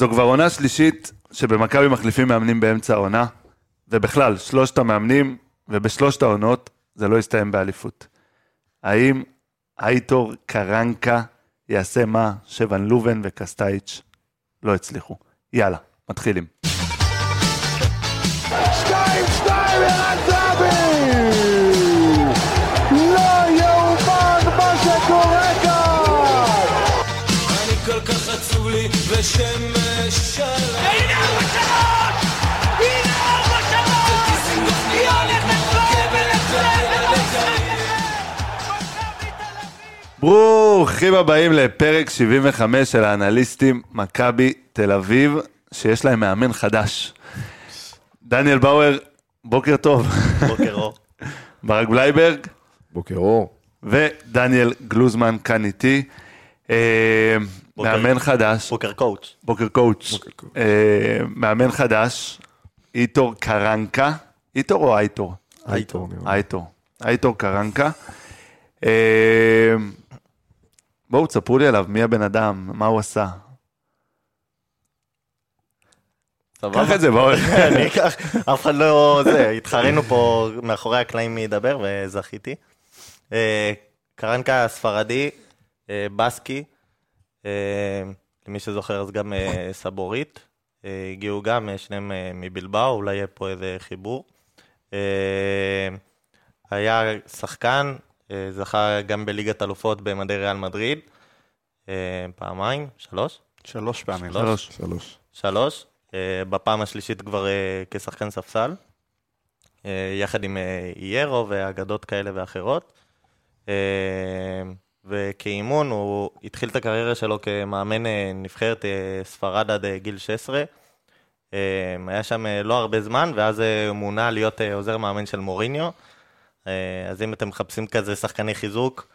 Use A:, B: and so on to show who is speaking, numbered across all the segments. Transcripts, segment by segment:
A: זו כבר עונה שלישית שבמכבי מחליפים מאמנים באמצע העונה, ובכלל, שלושת המאמנים, ובשלושת העונות זה לא יסתיים באליפות. האם אייטור קרנקה יעשה מה שוון לובן וקסטייץ' לא הצליחו? יאללה, מתחילים.
B: שתיים, שתיים, ערן זהבי! לא יאומן מה שקורה כאן!
C: אני כל כך עצוב לי ושמש
A: ברוכים הבאים לפרק 75 של האנליסטים מכבי תל אביב, שיש להם מאמן חדש. דניאל באואר, בוקר טוב.
D: בוקר אור.
A: ברק בלייברג
E: בוקר אור.
A: ודניאל גלוזמן כאן איתי. אה. מאמן חדש,
D: בוקר coach.
A: בוקר
E: coach.
A: אה, מאמן חדש, איטור קרנקה, איטור או אייטור?
E: אייטור.
A: אייטור, אייטור קרנקה. בואו תספרו לי עליו, מי הבן אדם, מה הוא עשה.
D: סבבה?
A: קח את זה, באואר.
D: אני אקח, אף אחד לא... זה, התחרינו פה מאחורי הקלעים מי ידבר וזכיתי. אה, קרנקה ספרדי, אה, בסקי, אה, למי שזוכר אז גם סבורית. הגיעו גם, שניהם מבלבאו, אולי יהיה פה איזה חיבור. היה שחקן, זכה גם בליגת אלופות במדי ריאל מדריד. אה, פעמיים, שלוש?
F: שלוש פעמים.
D: שלוש.
E: שלוש.
D: שלוש, אה, בפעם השלישית כבר אה, כשחקן ספסל, אה, יחד עם אה, היירו ואגדות כאלה ואחרות. אה, ובאימון הוא התחיל את הקריירה שלו כמאמן אה, נבחרת אה, ספרד עד אה, גיל 16. אה, היה שם אה, לא הרבה זמן, ואז אה, הוא מונה להיות אה, עוזר מאמן של מוריניו. אה, אז אם אתם מחפשים כזה שחקני חיזוק,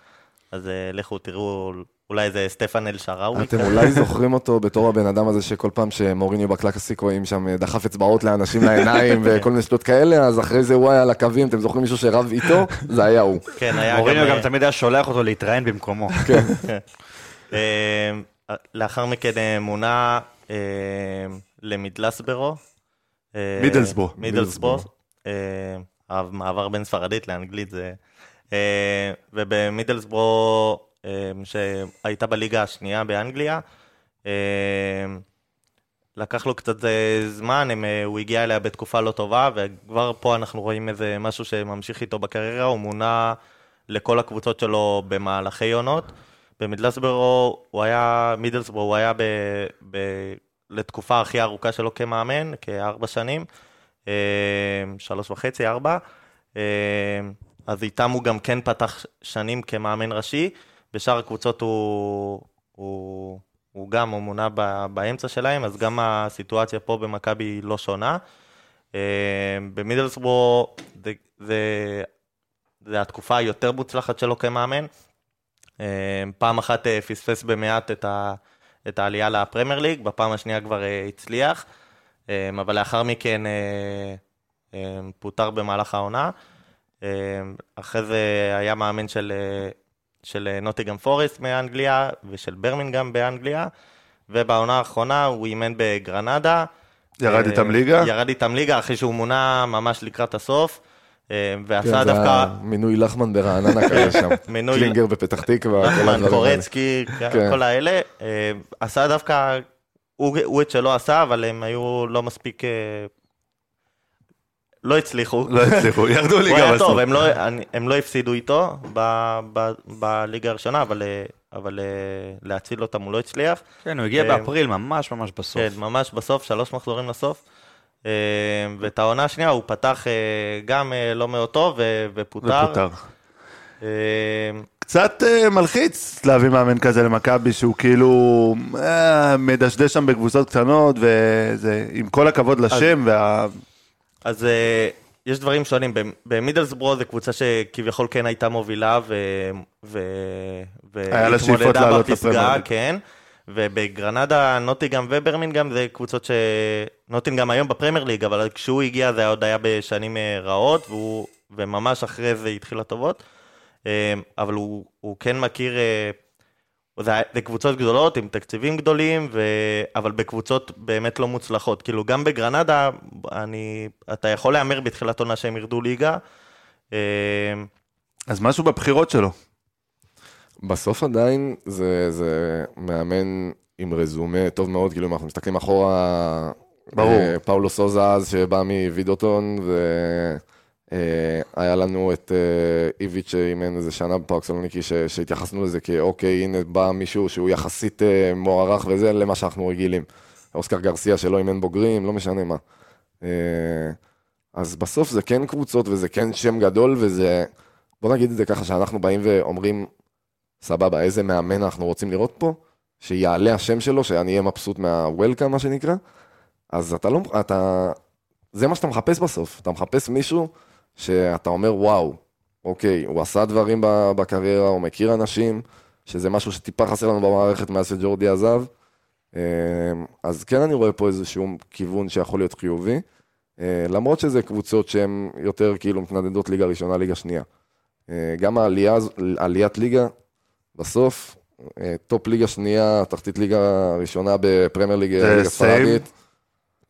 D: אז אה, לכו תראו אולי איזה סטפן אל שראוי.
E: אתם אולי זוכרים אותו בתור הבן אדם הזה שכל פעם שמוריניו בקלאסיקו רואים שם אה, דחף אצבעות לאנשים לעיניים וכל מיני שטות כאלה, אז אחרי זה הוא היה על הקווים, אתם זוכרים מישהו שרב איתו? זה היה הוא.
D: כן, היה
F: מוריניו גם תמיד היה שולח אותו להתראיין במקומו.
D: אה, לאחר מכן מונה למידלסברו. אה,
A: מידלסבורו.
D: המעבר בין ספרדית לאנגלית זה... אה, ובמידלסבורו, אה, שהייתה בליגה השנייה באנגליה, אה, לקח לו קצת זמן, הוא הגיע אליה בתקופה לא טובה, וכבר פה אנחנו רואים איזה משהו שממשיך איתו בקריירה, הוא מונה לכל הקבוצות שלו במהלכי עונות. במידלסבורו הוא היה, מידלסבורו הוא היה ב, ב, לתקופה הכי ארוכה שלו כמאמן, כארבע שנים, שלוש וחצי, ארבע. אה, אז איתם הוא גם כן פתח שנים כמאמן ראשי, בשאר הקבוצות הוא, הוא, הוא גם, הוא מונה באמצע שלהם, אז גם הסיטואציה פה במכבי לא שונה. אה, במידלסבורו זה, זה, זה התקופה היותר מוצלחת שלו כמאמן. פעם אחת אה, פספס במעט את, ה, את העלייה לפרמייר ליג, בפעם השנייה כבר אה, הצליח, אבל לאחר מכן אה, אה, פוטר במהלך העונה. אה, אחרי זה היה מאמן של, אה, של אה, נוטיגם פורסט מאנגליה ושל ברמינגהם באנגליה, ובעונה האחרונה הוא אימן בגרנדה.
A: ירד איתם ליגה?
D: ירד איתם ליגה אחרי שהוא מונה ממש לקראת הסוף,
E: כן,
D: ועשה
E: זה
D: דווקא...
E: מינוי לחמן ברעננה כזה שם.
D: מינוי-
E: קלינגר בפתח תקווה. האלה.
D: קורצקי,
E: כן.
D: כל האלה. אה, עשה דווקא, הוא הוא את שלו עשה, אבל הם היו לא מספיק... אה, לא הצליחו.
A: לא הצליחו, ירדו
D: הוא
A: ליגה
D: היה
A: בסוף.
D: טוב, הם לא- הם לא הפסידו איתו בליגה הראשונה, אבל, אה, אבל אה, להציל אותם הוא לא הצליח.
F: כן, הוא הגיע באפריל, ממש ממש בסוף.
D: כן, ממש בסוף, שלוש מחזורים לסוף. ואת העונה השנייה הוא פתח גם לא מאוד טוב ופוטר.
A: ופוטר. קצת אה, מלחיץ להביא מאמן כזה למכבי, שהוא כאילו אה, מדשדש שם בקבוצות קטנות, וזה, עם כל הכבוד לשם, וה...
D: אז אה, יש דברים שונים. במידלסבורו זו קבוצה שכביכול כן הייתה מובילה ו... ו... והתמודדה בפסגה. כן. ובגרנדה, נוטיגם וברמינגהם זה קבוצות ש... נוטינגהם היום בפרמייר ליג, אבל כשהוא הגיע זה עוד היה בשנים רעות, והוא... וממש אחרי זה התחיל הטובות. אה, אבל הוא, הוא כן מכיר, אה, זה, זה קבוצות גדולות עם תקציבים גדולים, ו... אבל בקבוצות באמת לא מוצלחות. כאילו, גם בגרנדה, אני... אתה יכול להמר בתחילת עונה שהם ירדו ליגה. אה,
A: אז משהו בבחירות שלו.
E: בסוף עדיין זה, זה מאמן עם רזומה טוב מאוד, כאילו אם אנחנו מסתכלים אחורה,
A: ברור.
E: אה, פאולו סוזה אז שבא מווידוטון, והיה לנו את אה, איביץ' שאימן איזה שנה בפארק סלוניקי, ש- שהתייחסנו לזה כאוקיי, הנה בא מישהו שהוא יחסית אה, מוערך וזה למה שאנחנו רגילים. אוסקר גרסיה שלא אימן בוגרים, לא משנה מה. אה, אז בסוף זה כן קבוצות וזה כן שם גדול וזה, בוא נגיד את זה ככה, שאנחנו באים ואומרים, סבבה, איזה מאמן אנחנו רוצים לראות פה, שיעלה השם שלו, שאני אהיה מבסוט מה-Welcome, מה שנקרא, אז אתה לא, אתה, זה מה שאתה מחפש בסוף, אתה מחפש מישהו שאתה אומר, וואו, אוקיי, הוא עשה דברים בקריירה, הוא מכיר אנשים, שזה משהו שטיפה חסר לנו במערכת מאז שג'ורדי עזב, אה, אז כן אני רואה פה איזשהו כיוון שיכול להיות חיובי, אה, למרות שזה קבוצות שהן יותר כאילו מתנדנדות ליגה ראשונה, ליגה שנייה. אה, גם העלייה, עליית ליגה, בסוף, טופ ליגה שנייה, תחתית ליגה ראשונה בפרמייר ליגה, ליגה
A: same.
E: ספרדית.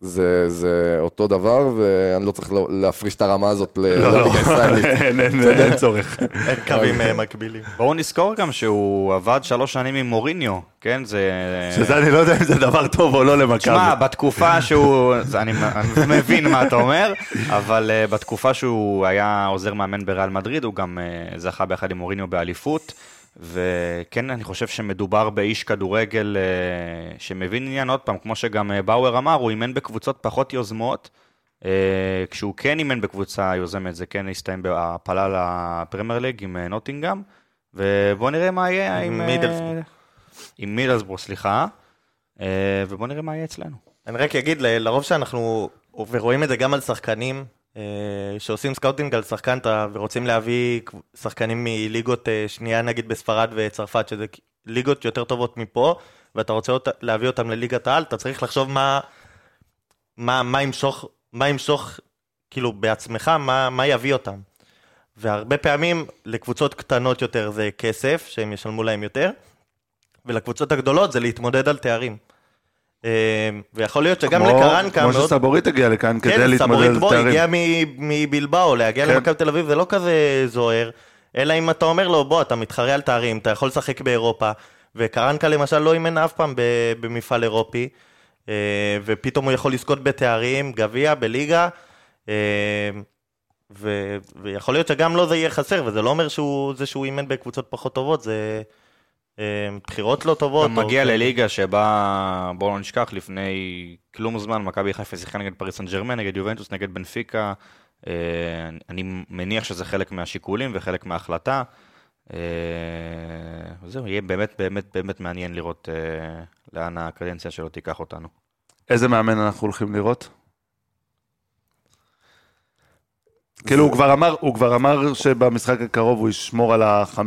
E: זה, זה אותו דבר, ואני לא צריך לא- להפריש את הרמה הזאת
A: לא, לא,
E: לליגה הישראלית.
A: אין- אין אין צורך.
D: אין קווים אה, מקבילים.
F: בואו נזכור גם שהוא עבד שלוש שנים עם מוריניו, כן? זה...
A: שזה אני לא יודע אם זה דבר טוב או לא למכבי.
F: תשמע, בתקופה שהוא, זה- אני, אני מבין מה אתה אומר, אבל uh, בתקופה שהוא היה עוזר מאמן בריאל מדריד, הוא גם uh, זכה ביחד עם מוריניו באליפות, וכן, אני חושב שמדובר באיש כדורגל uh, שמבין עניין, עוד פעם, כמו שגם uh, באואר אמר, הוא אימן בקבוצות פחות יוזמות, אה, כשהוא כן אימן בקבוצה יוזמת, זה כן הסתיים בהעפלה לפרמייר ליג עם אה, נוטינגאם, ובואו נראה מה יהיה עם...
D: מידלסבורו.
F: עם מידלסבורו, סליחה. אה, ובואו נראה מה יהיה אצלנו.
D: אני רק אגיד, לרוב שאנחנו, ורואים את זה גם על שחקנים, שעושים scouting על שחקן ורוצים להביא שחקנים מליגות אה, שנייה, נגיד בספרד וצרפת, שזה ליגות יותר טובות מפה, ואתה רוצה להביא אותם לליגת העל, אתה צריך לחשוב מה, מה, מה ימשוך, מה ימשוך, כאילו, בעצמך, מה, מה יביא אותם. והרבה פעמים לקבוצות קטנות יותר זה כסף, שהם ישלמו להם יותר, ולקבוצות הגדולות זה להתמודד על תארים. אה, ויכול להיות שגם
A: כמו-
D: לקרנקה
A: כמו
D: מאוד...
A: שסבורית הגיע לכאן כדי
D: כן,
A: להתמודד
D: סבורית
A: על תארים.
D: הגיע מ- מבלבאו, להגיע
A: כן.
D: למכבי תל אביב זה לא כזה זוהר, אלא אם אתה אומר לו, בוא, אתה מתחרה על תארים, אתה יכול לשחק באירופה, וקרנקה למשל לא אימן אף פעם במפעל אירופי, אה, ופתאום הוא יכול לזכות בתארים, גביע, בליגה, אה, ו- ויכול להיות שגם לו זה יהיה חסר, וזה לא אומר שהוא, זה שהוא אימן בקבוצות פחות טובות, זה בחירות לא טובות. או-
F: מגיע לליגה שבה, בואו לא נשכח, לפני כלום זמן, מכבי חיפה שיחקה נגד פריס סן ג'רמן, נגד יובנטוס, נגד בנפיקה. אה, אני מניח שזה חלק מהשיקולים וחלק מההחלטה. אה, וזהו, יהיה באמת באמת באמת מעניין לראות אה, לאן הקדנציה שלו תיקח אותנו.
A: איזה מאמן אנחנו הולכים לראות? כאילו הוא כבר אמר, הוא כבר אמר שבמשחק הקרוב הוא ישמור על ה-5-3-2,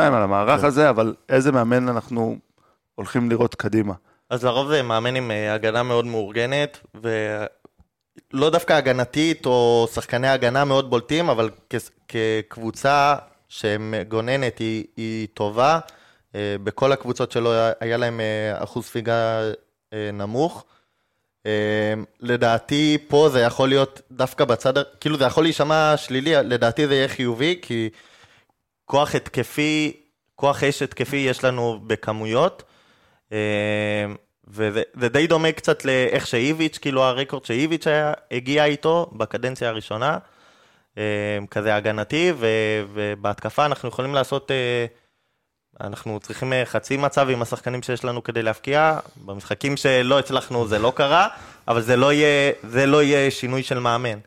A: על המערך הזה, אבל איזה מאמן אנחנו הולכים לראות קדימה?
D: אז לרוב זה מאמן עם אה, הגנה מאוד מאורגנת, ולא דווקא הגנתית או שחקני הגנה מאוד בולטים, אבל כ- כקבוצה שמגוננת היא, היא טובה. אה, בכל הקבוצות שלו היה- להם אה, אחוז ספיגה נמוך. אה, לדעתי פה זה יכול להיות דווקא בצד, כאילו זה יכול להישמע שלילי, לדעתי זה יהיה חיובי, כי כוח התקפי, כוח אש התקפי יש לנו בכמויות. אה, וזה זה די דומה קצת לאיך שאיביץ', כאילו הרקורד שאיביץ' היה, הגיע איתו בקדנציה הראשונה, אה, כזה הגנתי, ובהתקפה אנחנו יכולים לעשות, אה, אנחנו צריכים אה, חצי מצב עם השחקנים שיש לנו כדי להבקיע, במשחקים שלא הצלחנו זה לא קרה, אבל זה לא יהיה, זה לא יהיה שינוי של מאמן.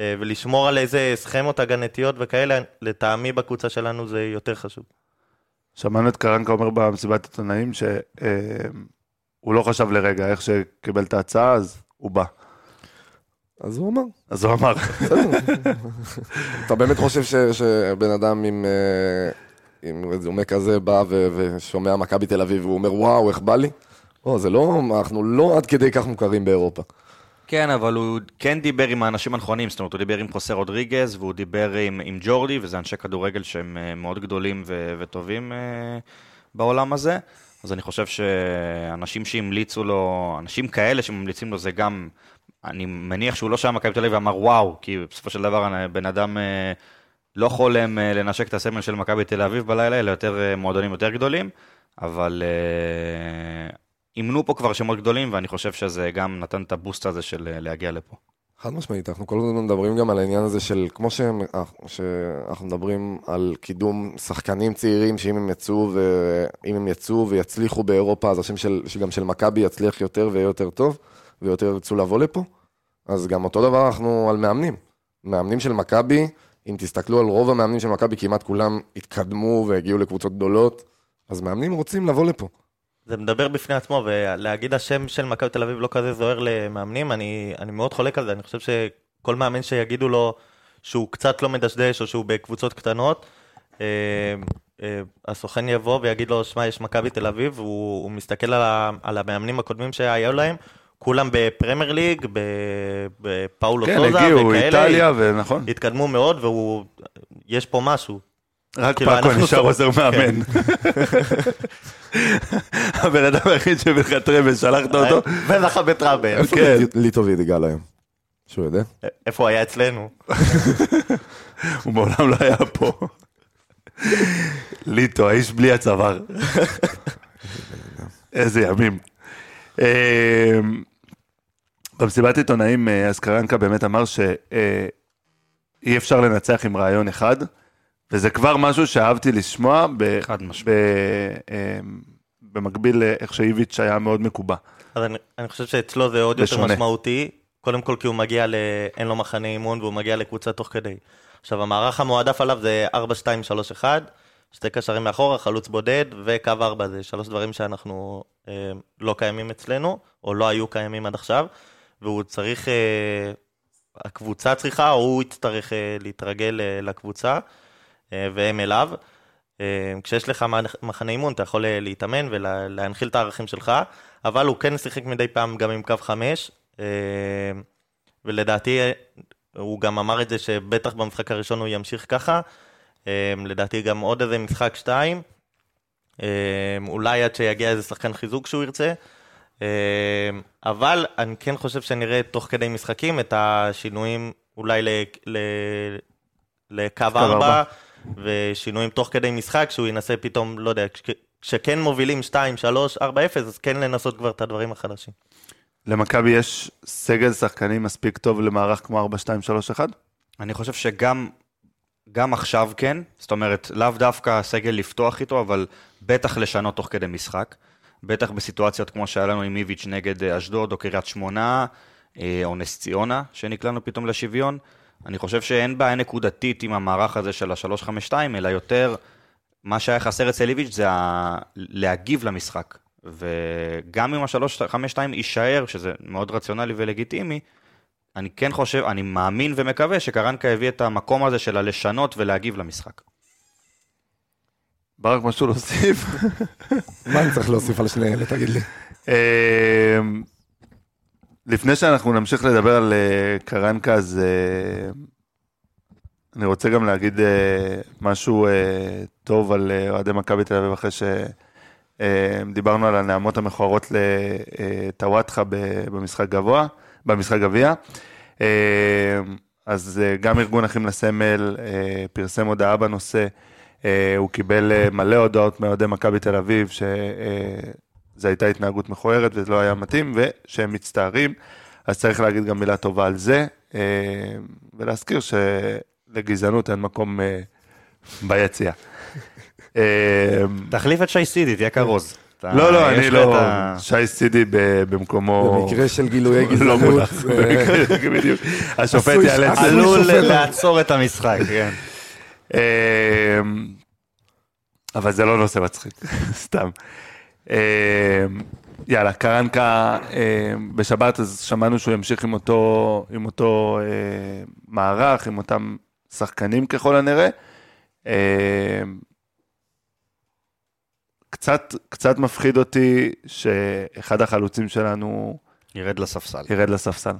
D: אה, ולשמור על איזה סכמות הגנתיות וכאלה, לטעמי בקבוצה שלנו זה יותר חשוב.
A: שמענו את קרנקה אומר במסיבת עיתונאים שהוא לא חשב לרגע איך שקיבל את ההצעה, אז הוא בא.
E: אז הוא אמר.
A: אז הוא אמר,
E: אתה באמת חושב שבן אדם עם, אה, עם רזומה כזה בא ו, ושומע מכבי תל אביב והוא אומר, וואו, איך בא לי? לא, זה לא, אנחנו לא עד כדי כך מוכרים באירופה.
F: כן, אבל הוא כן דיבר עם האנשים הנכונים, זאת אומרת, הוא דיבר עם חוסה רודריגז, והוא דיבר עם, עם ג'ורדי, וזה אנשי כדורגל שהם אה, מאוד גדולים ו- וטובים אה, בעולם הזה, אז אני חושב שאנשים שהמליצו לו, אנשים כאלה שממליצים לו זה גם, אני מניח שהוא לא שם מכבי תל אביב ואמר וואו, כי בסופו של דבר בן אדם אה, לא חולם אה, לנשק את הסמל של מכבי תל אביב בלילה, אלא יותר אה, מועדונים יותר גדולים, אבל אה, אימנו פה כבר שמות גדולים, ואני חושב שזה גם נתן את הבוסט הזה של להגיע לפה.
E: חד משמעית, אנחנו כל הזמן מדברים גם על העניין הזה של, כמו שאנחנו מדברים על קידום שחקנים צעירים, שאם הם יצאו, ואם הם יצאו ויצליחו באירופה, אז השם של, שגם של מכבי יצליח יותר ויהיה יותר טוב, ויותר ירצו לבוא לפה. אז גם אותו דבר אנחנו על מאמנים. מאמנים של מכבי, אם תסתכלו על רוב המאמנים של מכבי, כמעט כולם התקדמו והגיעו לקבוצות גדולות, אז מאמנים רוצים לבוא לפה.
D: זה מדבר בפני עצמו, ולהגיד השם של מכבי תל אביב לא כזה זוהר למאמנים, אני, אני מאוד חולק על זה, אני חושב שכל מאמן שיגידו לו שהוא קצת לא מדשדש, או שהוא בקבוצות קטנות, אה, אה, הסוכן יבוא ויגיד לו, שמע, יש מכבי תל אביב, הוא, הוא מסתכל על, ה, על המאמנים הקודמים שהיו להם, כולם בפרמייר ליג, ב- בפאולו
A: כן,
D: סוזה
A: הגיעו,
D: וכאלה,
A: איטליה, ונכון.
D: התקדמו מאוד, והוא, יש פה משהו.
A: רק
D: כאילו,
A: פאקו נשאר עוזר מאמן. הבן אדם היחיד שבך טראבל, שלחת אותו?
D: וזכה בטראבל.
E: איפה
A: כן.
E: ליטו- ליטו וידיגל היום? שהוא יודע?
D: איפה הוא היה אצלנו?
A: הוא מעולם לא היה פה. ליטו, האיש בלי הצוואר. איזה ימים. אה, במסיבת עיתונאים, אה, אז קרנקה באמת אמר שאי אפשר לנצח עם רעיון אחד, וזה כבר משהו שאהבתי לשמוע, ב-
F: חד משמעית.
A: ב- אה, במקביל לאיך שאיביץ' היה מאוד מקובע.
D: אז אני, אני חושב שאצלו זה עוד יותר
A: בשונה.
D: משמעותי, קודם כל כי הוא מגיע ל... אין לו מחנה אימון והוא מגיע לקבוצה תוך כדי. עכשיו, המערך המועדף עליו זה 4-2-3-1, שתי קשרים מאחורה, חלוץ בודד וקו 4, זה שלוש דברים שאנחנו אה, לא קיימים אצלנו, או לא היו קיימים עד עכשיו, והוא צריך, אה, הקבוצה צריכה, או הוא יצטרך אה, להתרגל אה, לקבוצה, אה, והם אליו. אה, כשיש לך מח- מחנה אימון, אתה יכול אה, להתאמן ולהנחיל את הערכים שלך, אבל הוא כן שיחק מדי פעם גם עם קו חמש, אה, ולדעתי, אה, הוא גם אמר את זה שבטח במשחק הראשון הוא ימשיך ככה, לדעתי גם עוד איזה משחק שתיים, אה, אולי עד שיגיע איזה שחקן חיזוק שהוא ירצה, אה, אבל אני כן חושב שנראה תוך כדי משחקים את השינויים אולי ל- ל- לקו
A: ארבע.
D: ושינויים תוך כדי משחק, שהוא ינסה פתאום, לא יודע, כש- כשכן מובילים 2, 3, 4, 0, אז כן לנסות כבר את הדברים החדשים.
A: למכבי יש סגל שחקנים מספיק טוב למערך כמו 4-2-3-1?
F: אני חושב שגם גם עכשיו כן, זאת אומרת, לאו דווקא סגל לפתוח איתו, אבל בטח לשנות תוך כדי משחק. בטח בסיטואציות כמו שהיה לנו עם איביץ' נגד אה, אשדוד או קריית שמונה, אה, או נס ציונה, שנקלענו פתאום לשוויון. אני חושב שאין בעיה נקודתית עם המערך הזה של ה-352, אלא יותר, מה שהיה חסר אצל איביץ' זה. להגיב למשחק. וגם אם ה-352 יישאר, שזה מאוד רציונלי ולגיטימי, אני כן חושב, אני מאמין ומקווה שקרנקה הביא את המקום הזה של הלשנות ולהגיב למשחק.
A: ברק, משהו להוסיף?
E: מה אני צריך להוסיף על שני אלה, תגיד לי?
A: אמ, לפני שאנחנו נמשיך לדבר על אה, קרנקה, אז אה, אני רוצה גם להגיד אה, משהו טוב על אוהדי מכבי תל אביב, אחרי שדיברנו על הנעמות המכוערות לטוואטחה במשחק גבוה, במשחק גביע. אה, אז אה, גם ארגון אחים לסמל אה, פרסם הודעה בנושא. הוא קיבל מלא הודעות מאוהדי מכבי תל אביב, ש... אה, זו הייתה התנהגות מכוערת וזה לא היה מתאים, ושהם מצטערים, אז צריך להגיד גם מילה טובה על זה, ולהזכיר שלגזענות אין מקום אה, ביציאה. אה,
F: תחליף את שי סידי, תהיה כרוז. אתה-
A: לא, לא, אני לא,
F: ה-
A: שי סידי במקומו,
E: במקרה של גילויי גזענות,
A: בדיוק, השופט יאלץ,
F: עלול. לעצור את המשחק, כן.
A: אה, אבל זה לא נושא מצחיק, סתם. אה, יאללה, קרנקה אה, בשבת, אז שמענו שהוא ימשיך עם אותו, עם אותו אה, מערך, עם אותם שחקנים ככל הנראה. קצת, קצת מפחיד אותי שאחד החלוצים שלנו
F: ירד לספסל.
A: ירד לספסל.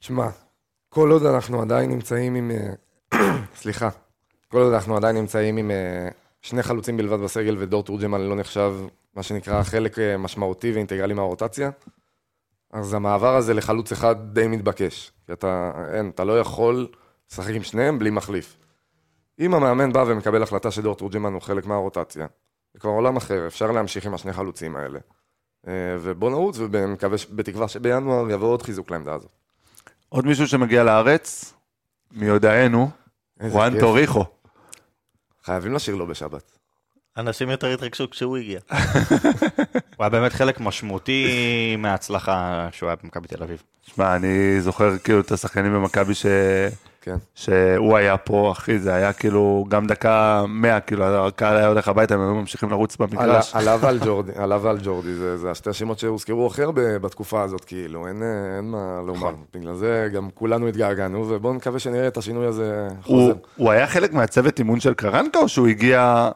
E: שמע, כל עוד אנחנו עדיין נמצאים עם... אה, סליחה. כל עוד אנחנו עדיין נמצאים עם אה, שני חלוצים בלבד בסגל ודור תורג'מן לא נחשב, מה שנקרא, חלק אה, משמעותי ואינטגרלי מהרוטציה, אז המעבר הזה לחלוץ אחד די מתבקש. כי אתה, אין, אתה לא יכול לשחק עם שניהם בלי מחליף. אם המאמן בא ומקבל החלטה שדור תורג'מן הוא חלק מהרוטציה, זה כבר עולם אחר, אפשר להמשיך עם השני חלוצים האלה. אה, ובוא נרוץ, ומקווה, בתקווה שבינואר יבוא עוד חיזוק לעמדה הזאת.
A: עוד מישהו שמגיע לארץ, מיודענו, וואן. טוריחו.
E: חייבים לשיר לו בשבת.
D: אנשים יותר התרגשו כשהוא הגיע.
F: הוא היה באמת חלק משמעותי מההצלחה שהוא היה במכבי תל אביב.
A: שמע, אני זוכר כאילו את השחקנים במכבי ש...
E: כן.
A: שהוא היה פה, אחי, זה היה כאילו גם דקה 100, כאילו הקהל היה הולך הביתה, הם היו ממשיכים לרוץ במגרש.
E: עלה ועל ג'ורדי, עלה ועל ג'ורדי, זה, זה השתי השמות שהוזכרו הכי הרבה בתקופה הזאת, כאילו, אין, אה, אין מה לומר. בגלל זה גם כולנו התגעגענו, ובואו נקווה שנראה את השינוי הזה
A: הוא,
E: חוזר.
A: הוא היה חלק מהצוות אימון של קרנקה, או שהוא הגיע,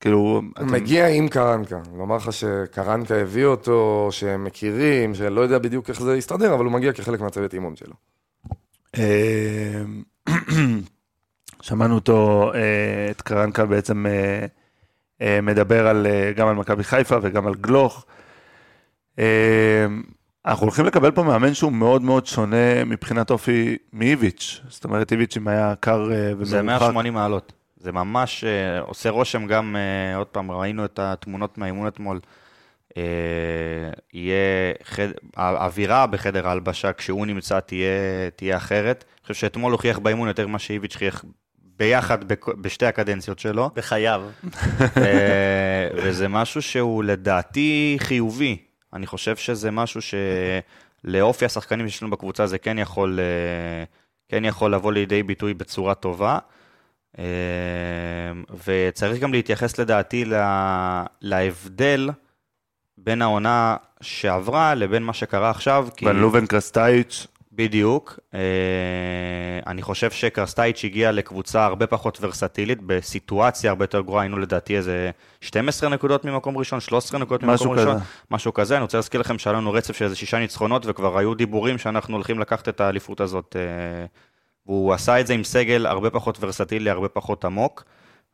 A: כאילו...
E: הוא
A: אתם-
E: מגיע עם קרנקה, לומר לך שקרנקה הביא אותו, שהם מכירים, שלא יודע בדיוק איך זה יסתדר, אבל הוא מגיע כחלק מהצוות אימון שלו.
A: אה, שמענו אותו, אה, את קרנקה בעצם אה, מדבר על, גם על מכבי חיפה וגם על גלוך. אנחנו הולכים לקבל פה מאמן שהוא מאוד מאוד שונה מבחינת אופי מאיביץ'. זאת אומרת, איביץ' אם היה קר אה,
F: זה
A: ומרוחק.
F: 180 מעלות. זה ממש עושה רושם גם, עוד פעם, ראינו את התמונות מהאימון אתמול. אה, יהיה, חד... האווירה בחדר ההלבשה כשהוא נמצא תהיה, תהיה אחרת. אני חושב שאתמול הוכיח באימון יותר ממה שאיביץ' הוכיח ביחד בכ- בשתי הקדנציות שלו.
D: בחייו.
F: אה, וזה משהו שהוא לדעתי חיובי. אני חושב שזה משהו שלאופי השחקנים שיש לנו בקבוצה זה כן יכול, אה, כן יכול לבוא לידי ביטוי בצורה טובה. וצריך גם להתייחס לדעתי לה- להבדל בין העונה שעברה לבין מה שקרה עכשיו. כי-
A: ון לובן קרסטייץ',
F: בדיוק. אה, אני חושב שקרסטייץ' הגיע לקבוצה הרבה פחות ורסטילית, בסיטואציה הרבה יותר גרועה, היינו לדעתי איזה 12 נקודות ממקום ראשון, 13 נקודות ממקום ראשון,
A: כזה.
F: משהו כזה. אני רוצה להזכיר לכם שהיה לנו רצף של איזה שישה ניצחונות, וכבר היו דיבורים שאנחנו הולכים לקחת את האליפות הזאת. אה, והוא עשה את זה עם סגל הרבה פחות ורסטילי, הרבה פחות עמוק,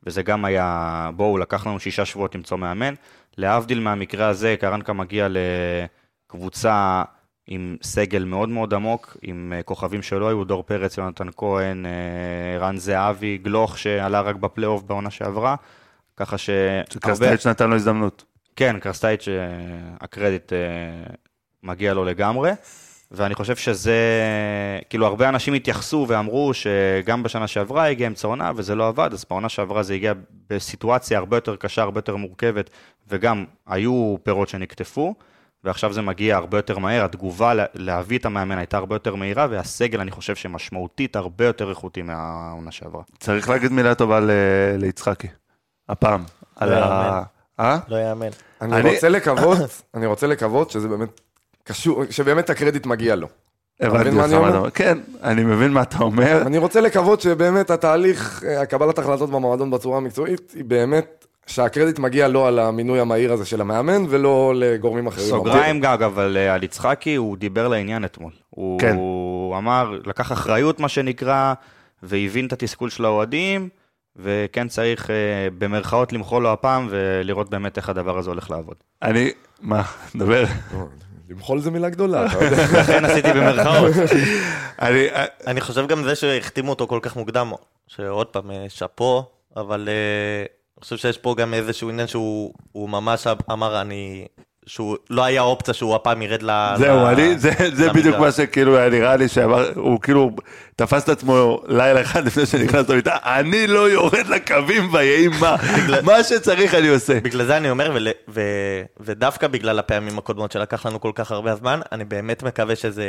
F: וזה גם היה, בואו, לקח לנו שישה שבועות למצוא מאמן. להבדיל מהמקרה הזה, קרנקה מגיע לקבוצה עם סגל מאוד מאוד עמוק, עם אה, כוכבים שלא היו, דור פרץ, יונתן כהן, אה, רן זהבי, גלוך שעלה רק בפלייאוף בעונה שעברה, ככה שהרבה...
A: שקרסטייץ' נתן לו הזדמנות.
F: כן, קרסטייץ', אה, הקרדיט מגיע לו לגמרי, ואני חושב שזה, כאילו הרבה אנשים התייחסו ואמרו שגם בשנה שעברה הגיע אמצע עונה וזה לא עבד, אז בעונה שעברה זה הגיע בסיטואציה הרבה יותר קשה, הרבה יותר מורכבת, וגם היו פירות שנקטפו. ועכשיו זה מגיע הרבה יותר מהר, התגובה לה- להביא את המאמן הייתה הרבה יותר מהירה, והסגל אני חושב שמשמעותית הרבה יותר איכותי מהעונה שעברה.
A: צריך להגיד מילה טובה ל- ליצחקי, הפעם. על ה...
D: יאמן.
A: אה?
D: לא יאמן.
E: אני,
A: אני-
E: רוצה לקוות, אני רוצה לקוות שזה באמת קשור, שבאמת הקרדיט מגיע לו.
A: הבנתי אותך
E: אני
A: מה? אתה אומר. כן, אני מבין מה אתה אומר.
E: אני רוצה לקוות שבאמת התהליך, אה, הקבלת החלטות במועדון בצורה המקצועית, היא באמת, שהקרדיט מגיע לא על המינוי המהיר הזה של המאמן, ולא לגורמים אחרים.
F: סוגריים גם, אבל אה, על יצחקי, הוא דיבר לעניין אתמול. הוא,
A: כן.
F: הוא אמר, לקח אחריות, מה שנקרא, והבין את התסכול של האוהדים, וכן צריך אה, במרכאות למחוא לו הפעם, ולראות באמת איך הדבר הזה הולך לעבוד.
A: אני... מה? דבר.
E: למחול זה מילה גדולה, אתה יודע.
F: לכן עשיתי במרכאות.
A: אני...
D: אני חושב גם זה שהחתימו אותו כל כך מוקדם, שעוד פעם, אה, שאפו, אבל אה, אני חושב שיש פה גם איזשהו עניין שהוא הוא ממש אמר, אני... שהוא לא היה אופציה שהוא הפעם ירד ל...
A: זהו,
D: ל-
A: אני, זה, זה. בדיוק מה שכאילו היה נראה לי שאמר, הוא כאילו תפס את עצמו לילה אחד לפני שנכנס למיטה, אני לא יורד לקווים ויהי מה, מה שצריך אני עושה.
D: בגלל זה אני אומר, ול, ו, ודווקא בגלל הפעמים הקודמות שלקח לנו כל כך הרבה זמן, אני באמת מקווה שזה,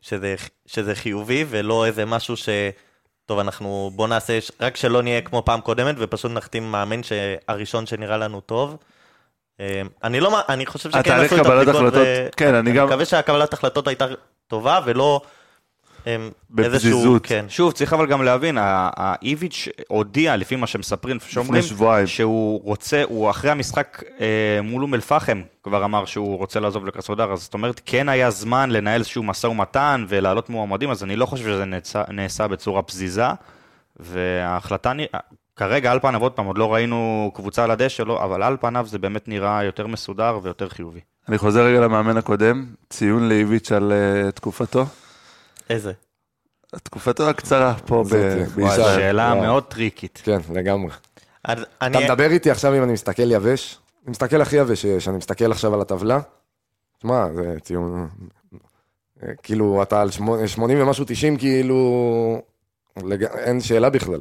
D: שזה, שזה חיובי ולא איזה משהו ש... טוב, אנחנו בוא נעשה, רק שלא נהיה כמו פעם קודמת ופשוט נחתים מאמן שהראשון שנראה לנו טוב. אה, אני לא, אני חושב שכן
A: התהליך
D: עשו את
A: קבלת
D: הבדיקות,
A: החלטות,
D: ו-
A: כן, אני גם-
D: מקווה שהקבלת החלטות הייתה טובה ולא אה, איזשהו,
A: בפזיזות.
D: כן.
F: שוב, צריך אבל גם להבין, האיביץ' הודיע, לפי מה שמספרים, שאומרים,
A: שבועיים.
F: שהוא רוצה, הוא אחרי המשחק אה, מול אום אל-פחם, כבר אמר שהוא רוצה לעזוב לקרסודר, אז זאת אומרת, כן היה זמן לנהל איזשהו משא ומתן ולהעלות מועמדים, אז אני לא חושב שזה נעשה, נעשה בצורה פזיזה, וההחלטה, כרגע על פניו, עוד פעם, עוד לא ראינו קבוצה על הדשא, לא, אבל על פניו זה באמת נראה יותר מסודר ויותר חיובי.
A: אני חוזר רגע למאמן הקודם, ציון לאיביץ' על אה, תקופתו.
D: איזה?
A: תקופתו הקצרה פה בישראל.
F: שאלה
E: וואו.
F: מאוד טריקית.
E: כן, לגמרי.
D: אז
E: אתה
D: אני...
E: מדבר איתי עכשיו אם אני מסתכל יבש? אני מסתכל הכי יבש שיש, אני מסתכל עכשיו על הטבלה. שמע, זה ציון... אה, כאילו, אתה על שמונה- 80 ומשהו 90, כאילו... לג... אין שאלה בכלל.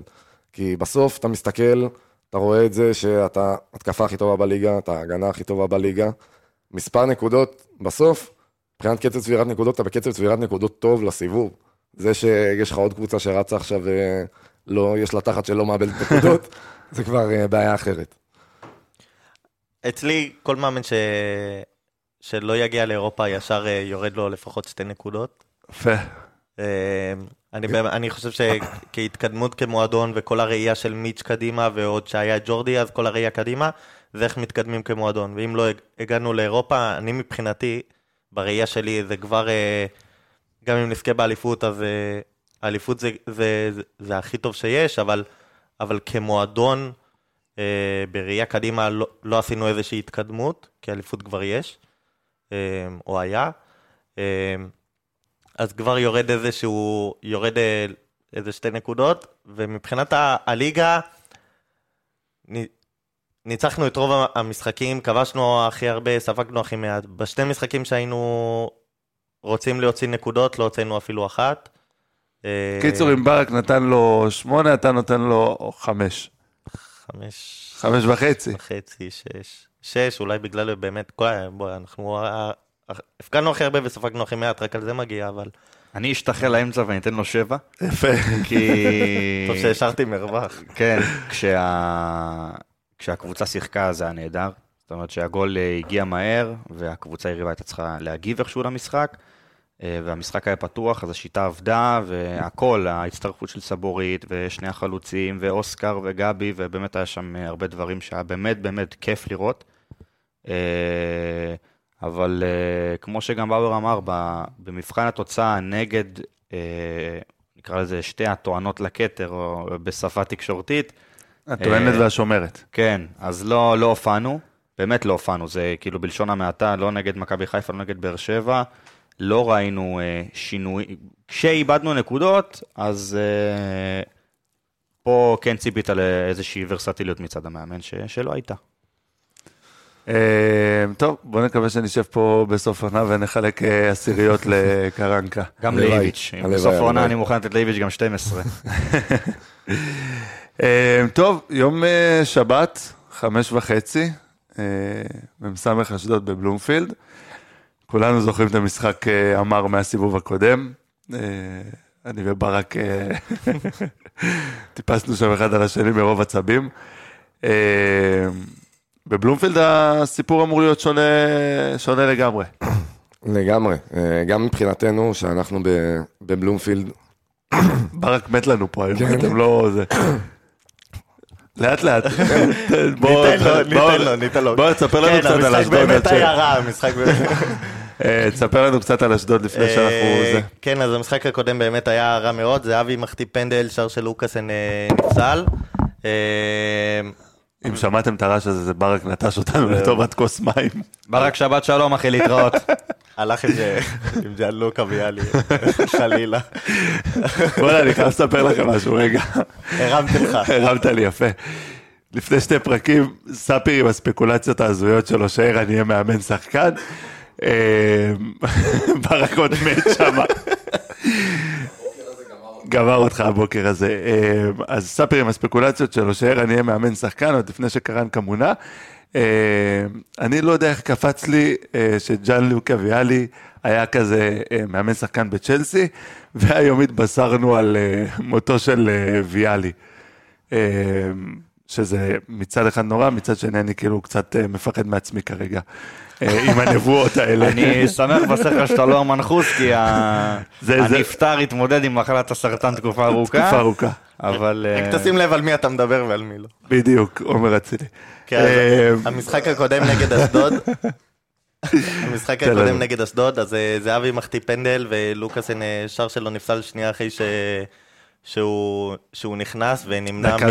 E: כי בסוף אתה מסתכל, אתה רואה את זה שאתה התקפה הכי טובה בליגה, אתה ההגנה הכי טובה בליגה. מספר נקודות, בסוף, מבחינת קצב צבירת נקודות, אתה בקצב צבירת נקודות טוב לסיבוב. זה שיש לך עוד קבוצה שרצה עכשיו ולא, יש לה תחת שלא מאבדת נקודות, זה כבר אה, בעיה אחרת.
D: אצלי, כל מאמן ש... שלא יגיע לאירופה, ישר אה, יורד לו לפחות שתי נקודות.
A: יפה.
D: אני, באמת- אני חושב שכהתקדמות כמועדון וכל הראייה של מיץ' קדימה ועוד שהיה ג'ורדי אז כל הראייה קדימה זה איך מתקדמים כמועדון ואם לא הג- הגענו לאירופה אני מבחינתי בראייה שלי זה כבר אה, גם אם נזכה באליפות אז אה, האליפות זה, זה, זה, זה הכי טוב שיש אבל, אבל כמועדון אה, בראייה קדימה לא, לא עשינו איזושהי התקדמות כי אליפות כבר יש או היה. אה, אז כבר יורד איזה שהוא, יורד אה, איזה שתי נקודות, ומבחינת הליגה, ניצחנו את רוב המשחקים, כבשנו הכי הרבה, ספגנו הכי מעט. בשתי משחקים שהיינו רוצים להוציא נקודות, לא הוצאנו אפילו אחת. אה,
A: קיצור, אם ברק נתן לו שמונה, אתה נותן לו חמש.
D: חמש...
A: חמש וחצי.
D: וחצי, שש. שש, אולי בגלל באמת, כל... בוא, אנחנו... ה- ה- הפקענו הכי הרבה וספגנו הכי מעט, רק על זה מגיע, אבל...
F: אני אשתחל לאמצע ואני אתן לו שבע,
A: יפה.
F: כי...
D: טוב שהשארתי מרווח.
F: כן, כשה... כשהקבוצה שיחקה זה היה נהדר. זאת אומרת שהגול אה, הגיע מהר, והקבוצה היריבה הייתה צריכה להגיב איכשהו למשחק, אה, והמשחק היה פתוח, אז השיטה עבדה, והכל, ההצטרפות של סבורית, ושני החלוצים, ואוסקר וגבי, ובאמת היה שם אה, הרבה דברים שהיה באמת באמת כיף לראות. אבל אה, כמו שגם באואר אמר, במבחן התוצאה נגד, אה, נקרא לזה שתי הטוענות לכתר, או בשפה תקשורתית,
A: הטוענת
F: אה,
A: והשומרת.
F: כן, אז לא, לא הופענו, באמת לא הופענו, זה כאילו בלשון המעטה, לא נגד מכבי חיפה, לא נגד באר שבע, לא ראינו אה, שינוי, כשאיבדנו נקודות, אז אה, פה כן ציפית לאיזושהי ורסטיליות מצד המאמן, ש, שלא הייתה.
A: אה, טוב, בוא נקווה שנשב פה בסוף עונה ונחלק אה, עשיריות לקרנקה.
F: גם לאיביץ', בסוף העונה
E: הלוואי.
F: אני מוכן לתת לאיביץ' גם 12.
A: אה, טוב, יום שבת, חמש וחצי, מ"ס אשדוד בבלומפילד. כולנו זוכרים את המשחק המר מהסיבוב הקודם. אני וברק טיפסנו שם אחד על השני מרוב עצבים. בבלומפילד הסיפור אמור להיות שונה, שונה לגמרי.
E: לגמרי. אה, גם מבחינתנו, שאנחנו בבלומפילד,
A: ברק מת לנו פה היום,
E: כן.
A: אתם לא... זה. לאט לאט. בוא,
D: ניתן לו,
A: בוא-
D: ניתן לו, ניתן לו.
A: בוא תספר לנו
D: כן,
A: קצת על אשדוד.
D: באמת היה רע, המשחק באמת...
A: אה, תספר לנו קצת על אשדוד לפני שאנחנו...
D: אה,
A: זה.
D: כן, אז המשחק הקודם באמת היה רע מאוד, זהבי מחטיא פנדל, שער של לוקאסן נפסל.
A: אם שמעתם את הרעש הזה, זה ברק נטש אותנו לטובת כוס מים.
F: ברק שבת שלום אחי להתראות.
D: הלך עם זה- עם ג'אנלוקה ויאלי, חלילה.
A: בוא'נה, אני חייב לספר לכם משהו, רגע.
D: הרמתי לך.
A: הרמת לי יפה. לפני שתי פרקים, ספיר עם הספקולציות ההזויות שלו, שערן יהיה מאמן שחקן. אה, ברק עוד מת שם. גמר אותך הבוקר הזה. אה, אז ספיר עם הספקולציות שלו, שערן יהיה מאמן שחקן, עוד לפני שקרנקה מונה. אה, אני לא יודע איך קפץ לי אה, שג'אן לוקה ויאלי היה כזה מאמן שחקן בצ'לסי, והיום התבשרנו על מותו של ויאלי. שזה מצד אחד נורא, מצד שני אני כאילו קצת אה, מפחד מעצמי כרגע, אה, עם הנבואות האלה.
F: אני שמח בסך שאתה לא המנחוס, כי ה-
A: זה- זה-
F: הנפטר התמודד עם מחלת הסרטן תקופה ארוכה.
A: תקופה ארוכה.
F: אבל... אה,
D: רק תשים לב על מי אתה מדבר ועל מי לא.
A: בדיוק, עומר אצילי.
D: כן, המשחק הקודם נגד אשדוד, המשחק. הקודם נגד אשדוד, אז זהבי מחטיא פנדל ולוקאסן שער שלו נפסל שנייה אחרי שהוא, שהוא נכנס ונמנע
A: דקה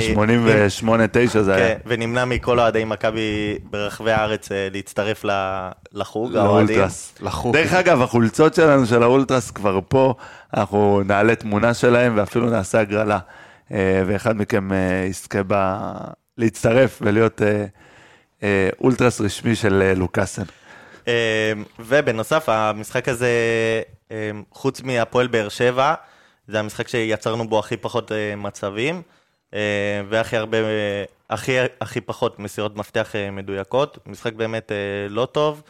A: 88-9 זה היה.
D: כן, ונמנע מכל אוהדי מכבי ברחבי הארץ אה, להצטרף ל- לחוג, האוהדים.
A: לאולטרס.
F: לחוג.
A: דרך אגב, החולצות שלנו של האולטרס כבר פה, אנחנו נעלה תמונה שלהם ואפילו נעשה הגרלה. אה, ואחד מכם אה, יזכה ב... להצטרף ולהיות אולטרס רשמי של לוקאסן.
D: ובנוסף, המשחק הזה, חוץ מהפועל באר שבע, זה המשחק שיצרנו בו הכי פחות אה, מצבים, אה, והכי הרבה, אה, הכי, הכי פחות מסירות מפתח אה, מדויקות. משחק באמת אה, לא טוב,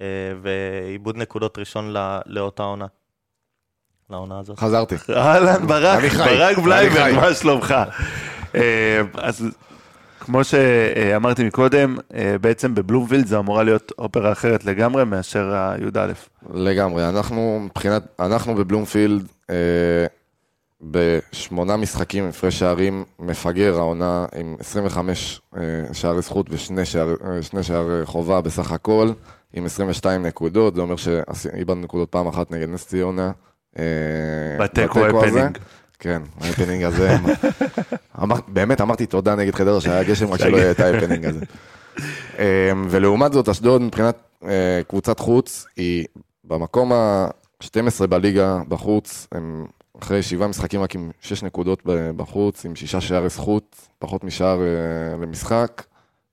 D: אה, ועיבוד נקודות ראשון לא- לאותה עונה. לעונה הזאת.
E: חזרתי.
A: אהלן, ברק. ברק בלייבר. מה שלומך? אז כמו שאמרתי מקודם, אה, בעצם בבלומפילד זה אמורה להיות אופרה אחרת לגמרי מאשר הי"א.
E: לגמרי. אנחנו, מבחינת, אנחנו בבלומפילד, אה, בשמונה משחקים, הפרש שערים מפגר העונה עם 25 אה, שערי זכות ושני שער, אה, שערי חובה בסך הכל, עם 22 נקודות, זה אומר שאיבדנו נקודות פעם אחת נגד נס ציונה. אה,
A: בתיקו
E: הזה. כן, ההפנינג הזה. באמת אמרתי תודה נגד חדרה שהיה גשם, רק שלא יהיה את ההפנינג הזה. אה, ולעומת זאת, אשדוד מבחינת אה, קבוצת חוץ, היא במקום ה-12 בליגה בחוץ, הם אחרי שבעה משחקים רק עם שש נקודות בחוץ, עם שישה שערי זכות, פחות משער אה, למשחק.